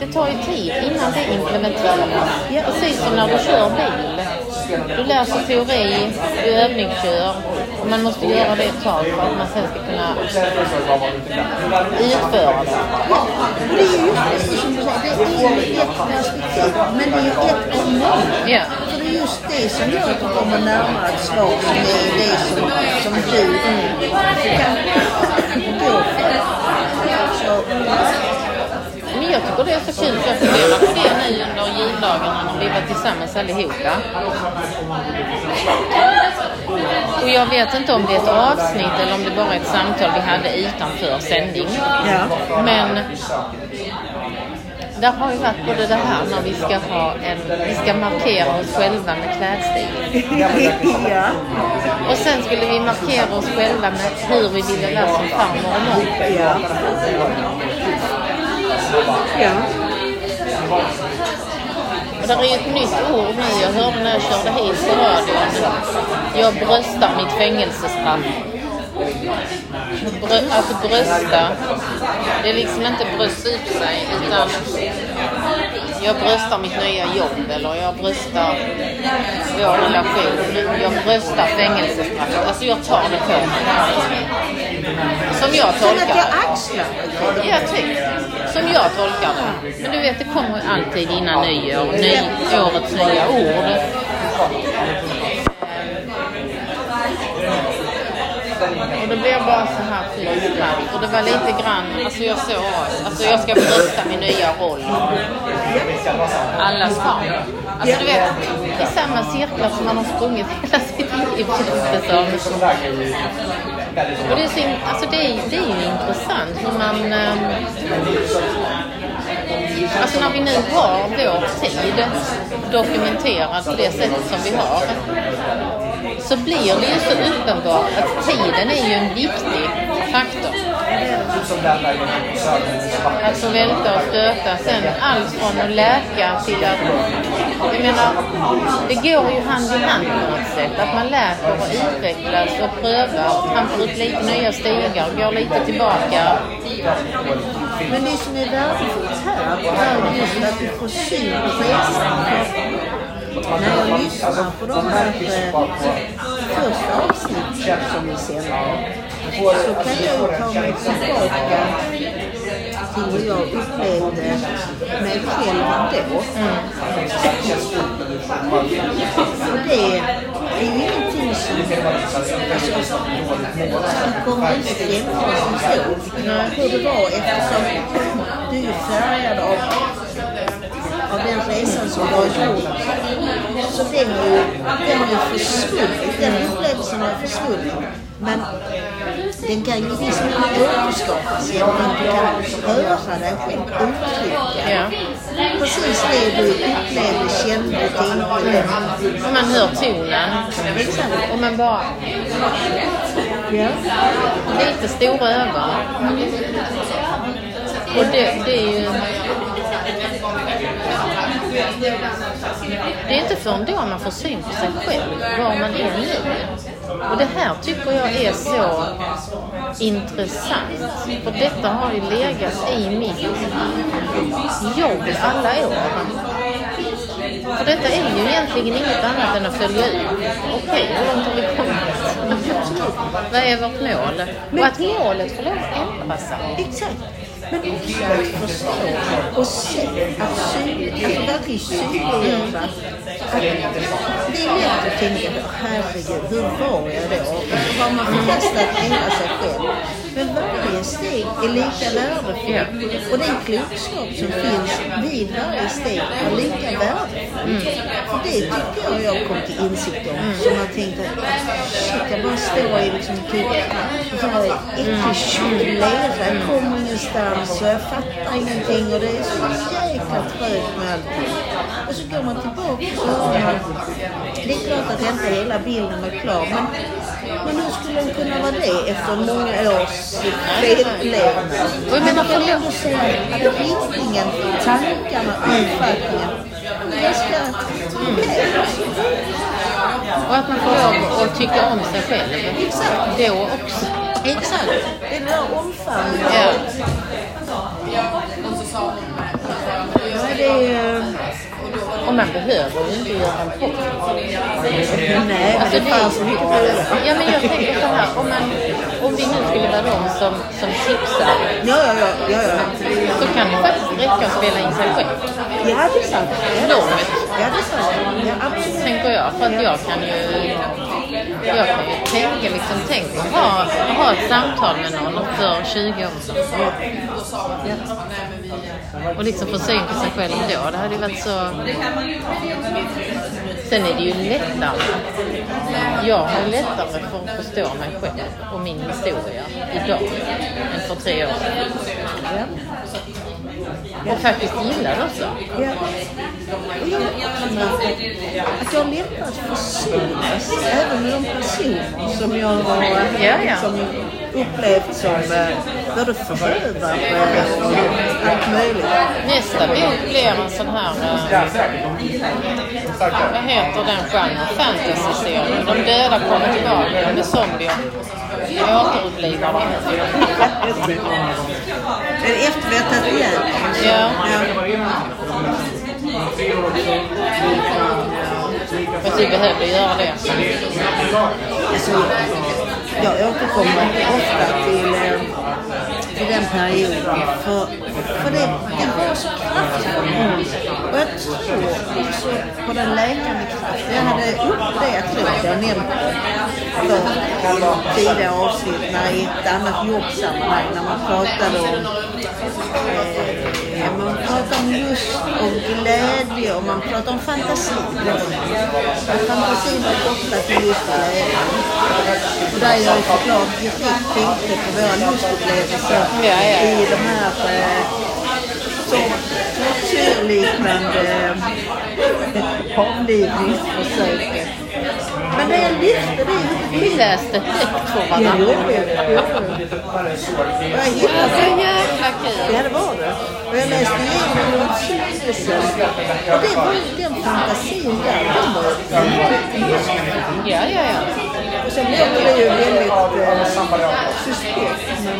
det tar ju tid innan det implementeras. Precis som när du kör bil. Du lär sig teori, du övningskör och man måste göra det ett tag för att man sen ska kunna utföra det. Och det är ju precis som du säger, det är ju ett perspektiv, men det är ju ett av många. Ja. För det är just det som gör att du kommer närmare ett svar som är det som, som du kan gå för. Så, jag tycker det är så kul så jag funderar på det nu under juldagarna när vi var tillsammans allihopa. Och jag vet inte om det är ett avsnitt eller om det bara är ett samtal vi hade utanför sändning. Ja. Men där har ju varit både det här när vi ska ha en, vi ska markera oss själva med klädstil. ja. Och sen skulle vi markera oss själva med hur vi ville vara som farmor och. Ja. Ja. Och det är ju ett nytt ord nu. Jag hörde när jag körde hit på radion. Jag bröstar mitt fängelsestraff. Brö, att brösta, det är liksom inte brösta ut sig utan jag bröstar mitt nya jobb eller jag bröstar vår relation. Jag bröstar fängelsestraffet. Alltså jag tar det på mig. Som jag tolkar jag det. axlar. Ja, typ. Som jag tolkar det. Men du vet, det kommer alltid innan nyår. Ny, årets nya ord. Och det blev bara så här fysiskt. Och det var lite grann, alltså jag såg, alltså jag ska brösta min nya roll. Allas barn. Alltså du vet, i samma cirklar som man har sprungit hela sitt i känns det som. Och det är, så, alltså det, är, det är ju intressant hur man... Ehm, alltså när vi nu har vår tid dokumenterad på det sättet som vi har så blir det ju så uppenbart att tiden är ju en viktig faktor. Att få välta och stöta. Sen allt från att läka till att... Jag menar, det går ju hand i hand på något sätt. Att man läker och utvecklas och prövar, trampar upp lite nya stigar, går lite tillbaka. Men det som är värdefullt här är just att du får syn på resan. När jag lyssnar på de här första avsnitten som vi sänder så kan jag ta mig tillbaka till hur jag upplevde mig själv då. Och det är ju ingenting som... Alltså, du kommer inte stämpla som så hur det var eftersom du är färgad av, av den resan som du har gjort. Så den har ju, den har ju försvunnit, den upplevelsen har försvunnit. Men den kan ju liksom återskapas genom att du kan höra dig själv uttrycka Ja. precis det du upplevde, kände, tänkte. Och man hör tonen. Exakt. Och man bara... Ja. Lite stora ögon. Och det, det är ju... Det är inte förrän då man får syn på sig själv, var man är nu. Och det här tycker jag är så intressant. För detta har ju legat i mitt jobb alla år. För detta är ju egentligen inget annat än att följa ut. Okej, hur långt har vi kommit? Vad är vårt mål? Och att målet får lov att ändra sig. Exakt. Men också att förstå och det är lätt att tänka, herregud, hur var jag då? Och så har man förkastat hela sig själv. Men varje steg är lika värdefullt och den klokskap som finns vid varje steg är lika värdefull. För det tycker jag jag kom till insikt om. Som jag tänkte, shit, jag bara står i liksom typ här äcklig tjock lera, jag kommer ingenstans och jag fattar ingenting och det är så jäkla trögt med allting. Och så går man tillbaka det är klart att inte hela bilden är klar men, men hur skulle den kunna vara det efter många års fellevnad? Menar, Man kan förlåt. ändå säga att riktningen, tankarna, uppfattningen okej. Och att man får lov att tycka om sig själv. Exakt. Då också. Exakt. Det är den här omfamningen. Ja. Ja, det är... Och man behöver ju inte göra en podd. Nej, Alltså det fanns så mycket. Ja men jag tänker så här, om, man, om vi nu skulle vara de som, som tipsar Ja, ja, ja. ja, ja. så kan det faktiskt räcka att spela in sig själv. Ja, det är sant. Ja, det är sant. Långt. Ja, det är sant. Ja, absolut. Tänker jag. För att jag kan ju... Jag kan ju tänka liksom, tänk att ha, ha ett samtal med någon för 20 år sedan. Och liksom få syn på sig själv då. Det hade ju varit så... Sen är det ju lättare. Jag har lättare för att förstå mig själv och min historia idag än för tre år sedan. Och faktiskt gillar också. Ja. Och jag att- jag att försonas även med de personer som jag har Ja, ja. liksom upplevt som eh, både förövare och allt möjligt. Nästa bok blir en sån här, eh, vad heter den genren? Fantasy-serien. De döda kommer tillbaka med zombier. De återupplivar dem. Men efter vi har tagit ihjäl dem. Ja, Ja. fast vi behövde göra det. Alltså, jag återkommer ofta till, eh, till den perioden. För, för det, det var så kraftfullt. Och jag tror också på den läkande kraften. Jag hade uppe det, jag tror att jag nämnt för tidigare avsnitt när i ett annat jobbsammanhang när man pratade om man pratar om lust och glädje och man pratar om fantasi. Och fantasin var kopplad till och glädje. Och där jag såklart direkt tänkte på våra lustupplevelser i de här eh, tortyrliknande eh, avlivningsförsöken. Men det jag lyfte det är ju Vi läste högt för varandra. jo, jo, jo. Så jäkla kul. Ja, det var det. Och jag läste igenom Lordsyltelsen. Och det var ju den fantasin där. Ja, ja, ja. Och sen låter det ju väldigt eh, suspekt. Men,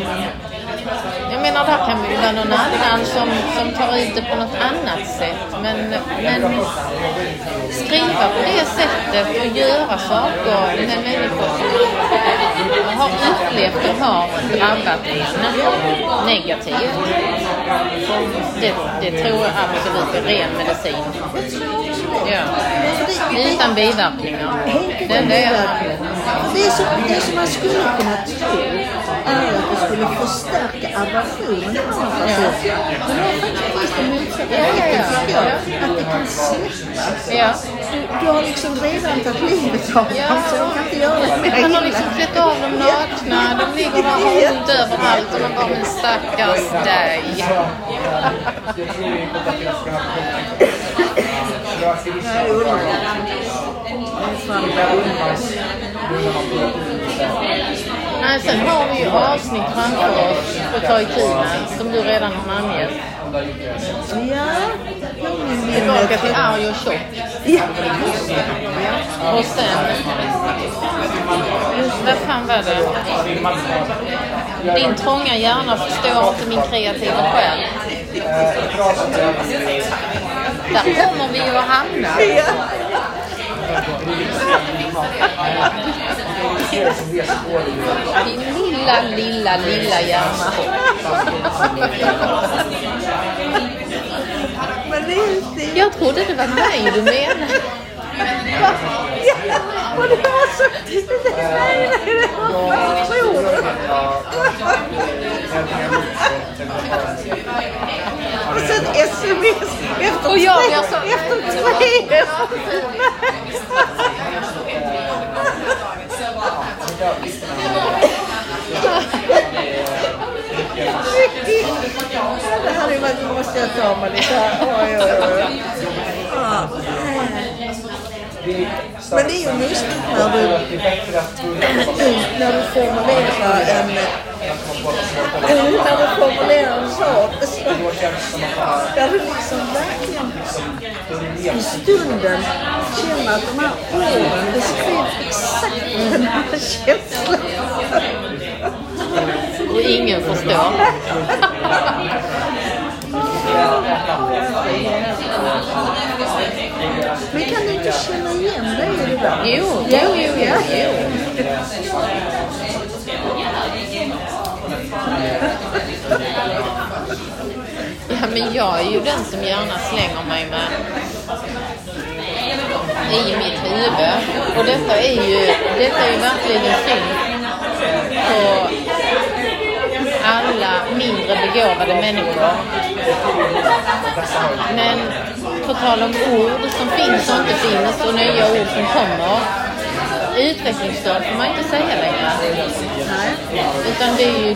jag menar, där kan ju vara någon annan som, som tar ut det på något annat sätt. Men, men skriva på det sättet och göra saker med människor som har upplevt och har drabbat en negativt. Det, det tror jag absolut är ren medicin. Ja. Utan biverkningar. Det, är, det, är så, det som man skulle kunna tro är att det skulle förstärka aversionen personer. Men det har faktiskt den motsatta Ja, ja, ja. effekten. Att det kan släppa. ja. Du, du har liksom redan tagit livet av Ja. dem så de kan inte göra det mer Han har liksom klätt av dem nakna, de ligger där och har ont överallt och man bara, men stackars dig. Nej, är sen har vi ju avsnitt framför oss att ta med, som du redan har namngett. Ja, Tillbaka till arg och tjock. Ja. Och sen, vad fan var det? Din trånga hjärna förstår inte min kreativa själ. Där kommer vi ju att hamna. Ja. Din lilla, lilla, lilla hjärna. Jag trodde det var mig du menade. Ja, och det var så... Nej, nej, det var passion. Och sen sms efter Och jag tre- blir så- efter tre det hade ju varit... Nu måste jag ta mig lite här. Oj, oj, oj. Men det är ju lustigt när du, när du formulerar en när du formulerar en sak där du liksom verkligen i stunden känner att de här orden beskriver exakt den här känslan. Och ingen förstår. Men kan du inte känna igen dig i det där? Jo, jo, jo, jo, jo. Ja, men jag är ju den som gärna slänger mig med i mitt huvud. Och detta är ju, detta är ju verkligen synd på alla mindre begåvade människor. Men på tal om ord som finns och inte finns och nya ord som kommer utvecklingsstörd får man inte säga längre. Nej. Utan det är ju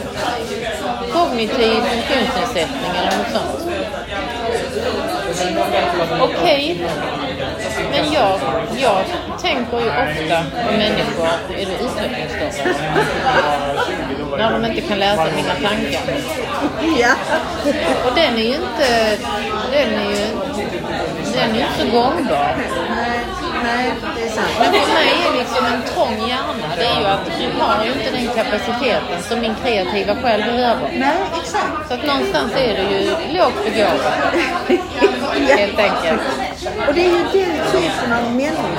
kognitiv funktionsnedsättning eller något sånt. Okej, men jag, jag tänker ju ofta på människor, är det utvecklingsstörda? När de inte kan läsa mina tankar. Ja. Och den är ju inte, den är ju, den är ju inte gångbar. Nej, nej, det är sant. Men för mig är liksom en trång hjärna, det är ju att du har ju inte den kapaciteten som min kreativa själ behöver. Nej, exakt. Så att någonstans är du ju lågt begåvad, helt enkelt. Och det är ju den typen av människor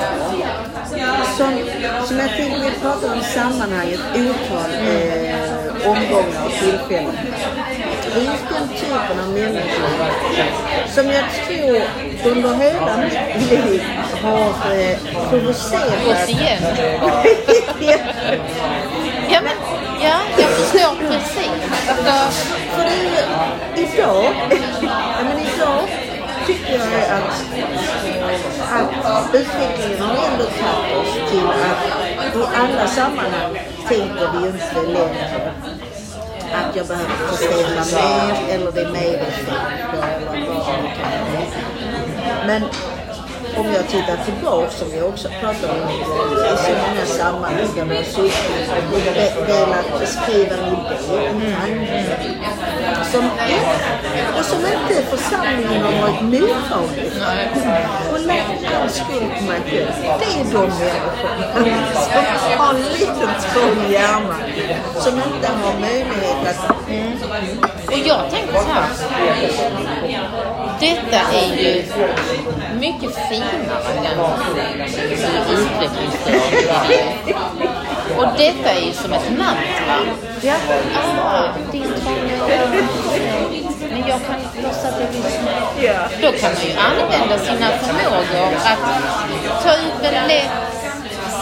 som, som jag tänker vi pratar om sammanhanget otal eh, omgångar och tillfällen. Det är just den typen av människor som jag tror under hela mitt liv har eh, provocerat Gås igen. ja, men, ja, jag förstår precis. Alltså, för det är ju idag, ja, men idag tycker jag att, att utvecklingen har ändå tagit oss till att i alla sammanhang tänker vi inte längre att jag behöver prestera mer eller det är medelsfel eller vad det nu kan vara. Men om jag tittar tillbaka, som vi också pratar om i så många sammanhang där vi har suttit och velat beskriva en idé, en tanke, som, och som inte församlingen har varit mottaglig för. Och lagt all skuld på mig själv. Det är de människorna som har en liten trång hjärna, som inte har möjlighet att... och jag tänker så här. Detta är ju mycket finare än utvecklingsstörd. Och detta är ju som ett mantra. Ja. Ah, din trånga Men jag kan låtsas att jag lyssnar. Ja. Då kan man ju använda sina förmågor att ta upp en lätt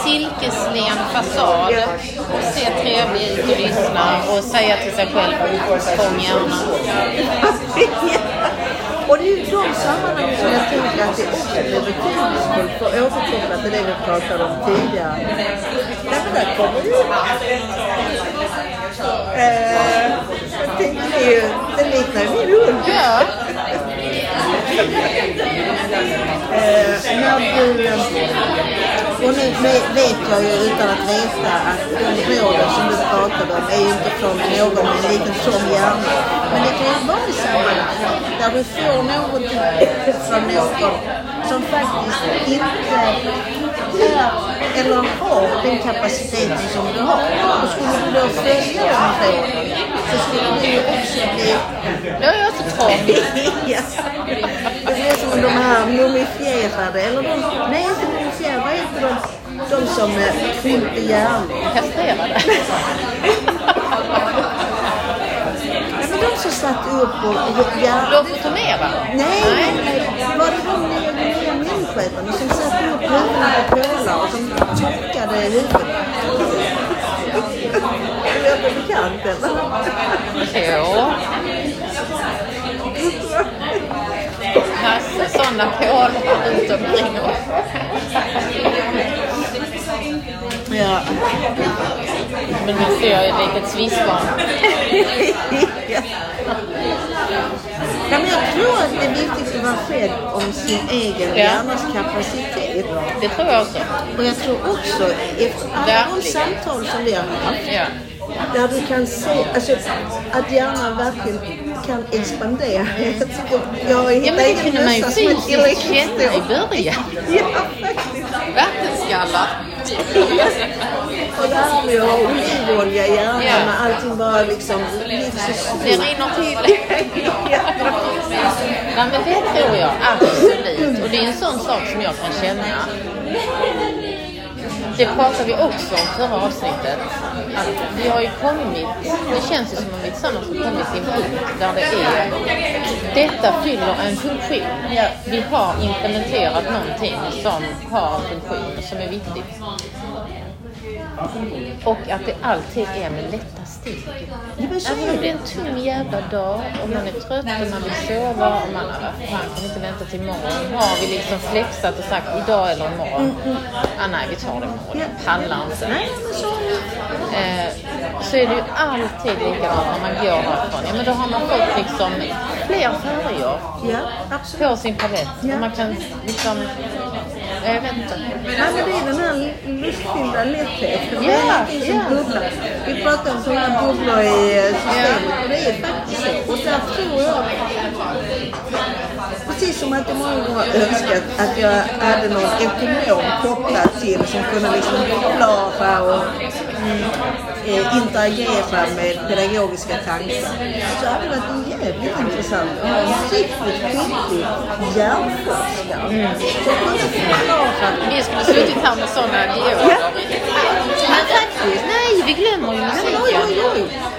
silkeslen fasad och se trevlig ut och lyssna och säga till sig själv kom gärna. Och det är ju de sammanhangen som jag tänker att det också blir betydelsefullt för att återkoppla till det vi pratade om tidigare. Därför där kommer ju... Eh, jag det är ju, den liknar ju min hund. Ja, Eh, när du... Och nu vet jag ju utan att veta att de råden som du pratade om är ju inte från någon med en liten tom hjärna. Men det kan ju vara i sammanhang där du får någonting från någon som faktiskt inte eller har den kapaciteten som du har. Och skulle du då följa de råden så skulle du ju också bli då är jag så trång. ja. Det blir som de här mumifierade, eller de, nej inte mumifierade, vad heter de? De som eh, krymper hjärnor. Kastrerade. Ja, men de som satt upp och, och hjärnor. Lobotomera. Nej, nej. Var det de nya, myndigheterna som satte upp pålar och som torkade huvudet? Det låter bekant eller? Jo. Hasse, sådana pålar runt omkring oss. Ja. Men nu ser jag ett litet swissbarn. ja. Nej, men jag tror att det är viktigt att vara rädd om sin egen Ja. hjärnas kapacitet. Det tror jag också. Och jag tror också, efter alla de samtal som vi har haft, Ja. där du kan se alltså, att hjärnan verkligen kan expandera. Jag Ja, men det kunde man ju fysiskt känna i början. Ja, faktiskt. Vattenskalla. Och det här med att ha olivolja i hjärnan, Ja. när allting bara liksom Det rinner till. Nej, men det tror jag absolut. Och det är en sån sak som jag kan känna. Det pratade vi också om förra avsnittet. Att vi har ju kommit, det känns ju som om vi tillsammans har kommit till en punkt där det är, detta fyller en funktion. Vi har implementerat någonting som har en funktion som är viktigt. Och att det alltid är med lätta steg. Även om det är en tung jävla dag och man är trött och man vill sova och man man kan inte vänta till imorgon. Har vi liksom flexat och sagt idag eller imorgon? Ah, nej, vi tar det imorgon. Pallar inte. Nej, men så. Eh, så är det ju alltid likadant när man går härifrån. Ja, men då har man fått liksom fler färger Ja, absolut. på sin palett. Ja. Och man kan liksom... Jag vet inte. Ja, men det är den här lustfyllda lättheten. Det Ja, är någonting som ja. bubblar. Vi pratar om sådana bubblor i systemet och det är faktiskt så. Och där tror jag, precis som att jag många gånger har önskat att jag hade någon ekonom kopplad till som kunde liksom förklara och mm, eh, interagera med pedagogiska tankar. Så hade det varit jävligt intressant att ha en riktigt skicklig hjärnforskare som kunde förklara Vi skulle suttit här med sådana dioder. Ja. Men faktiskt, nej, vi glömmer ju oj, musiken. oj, oj.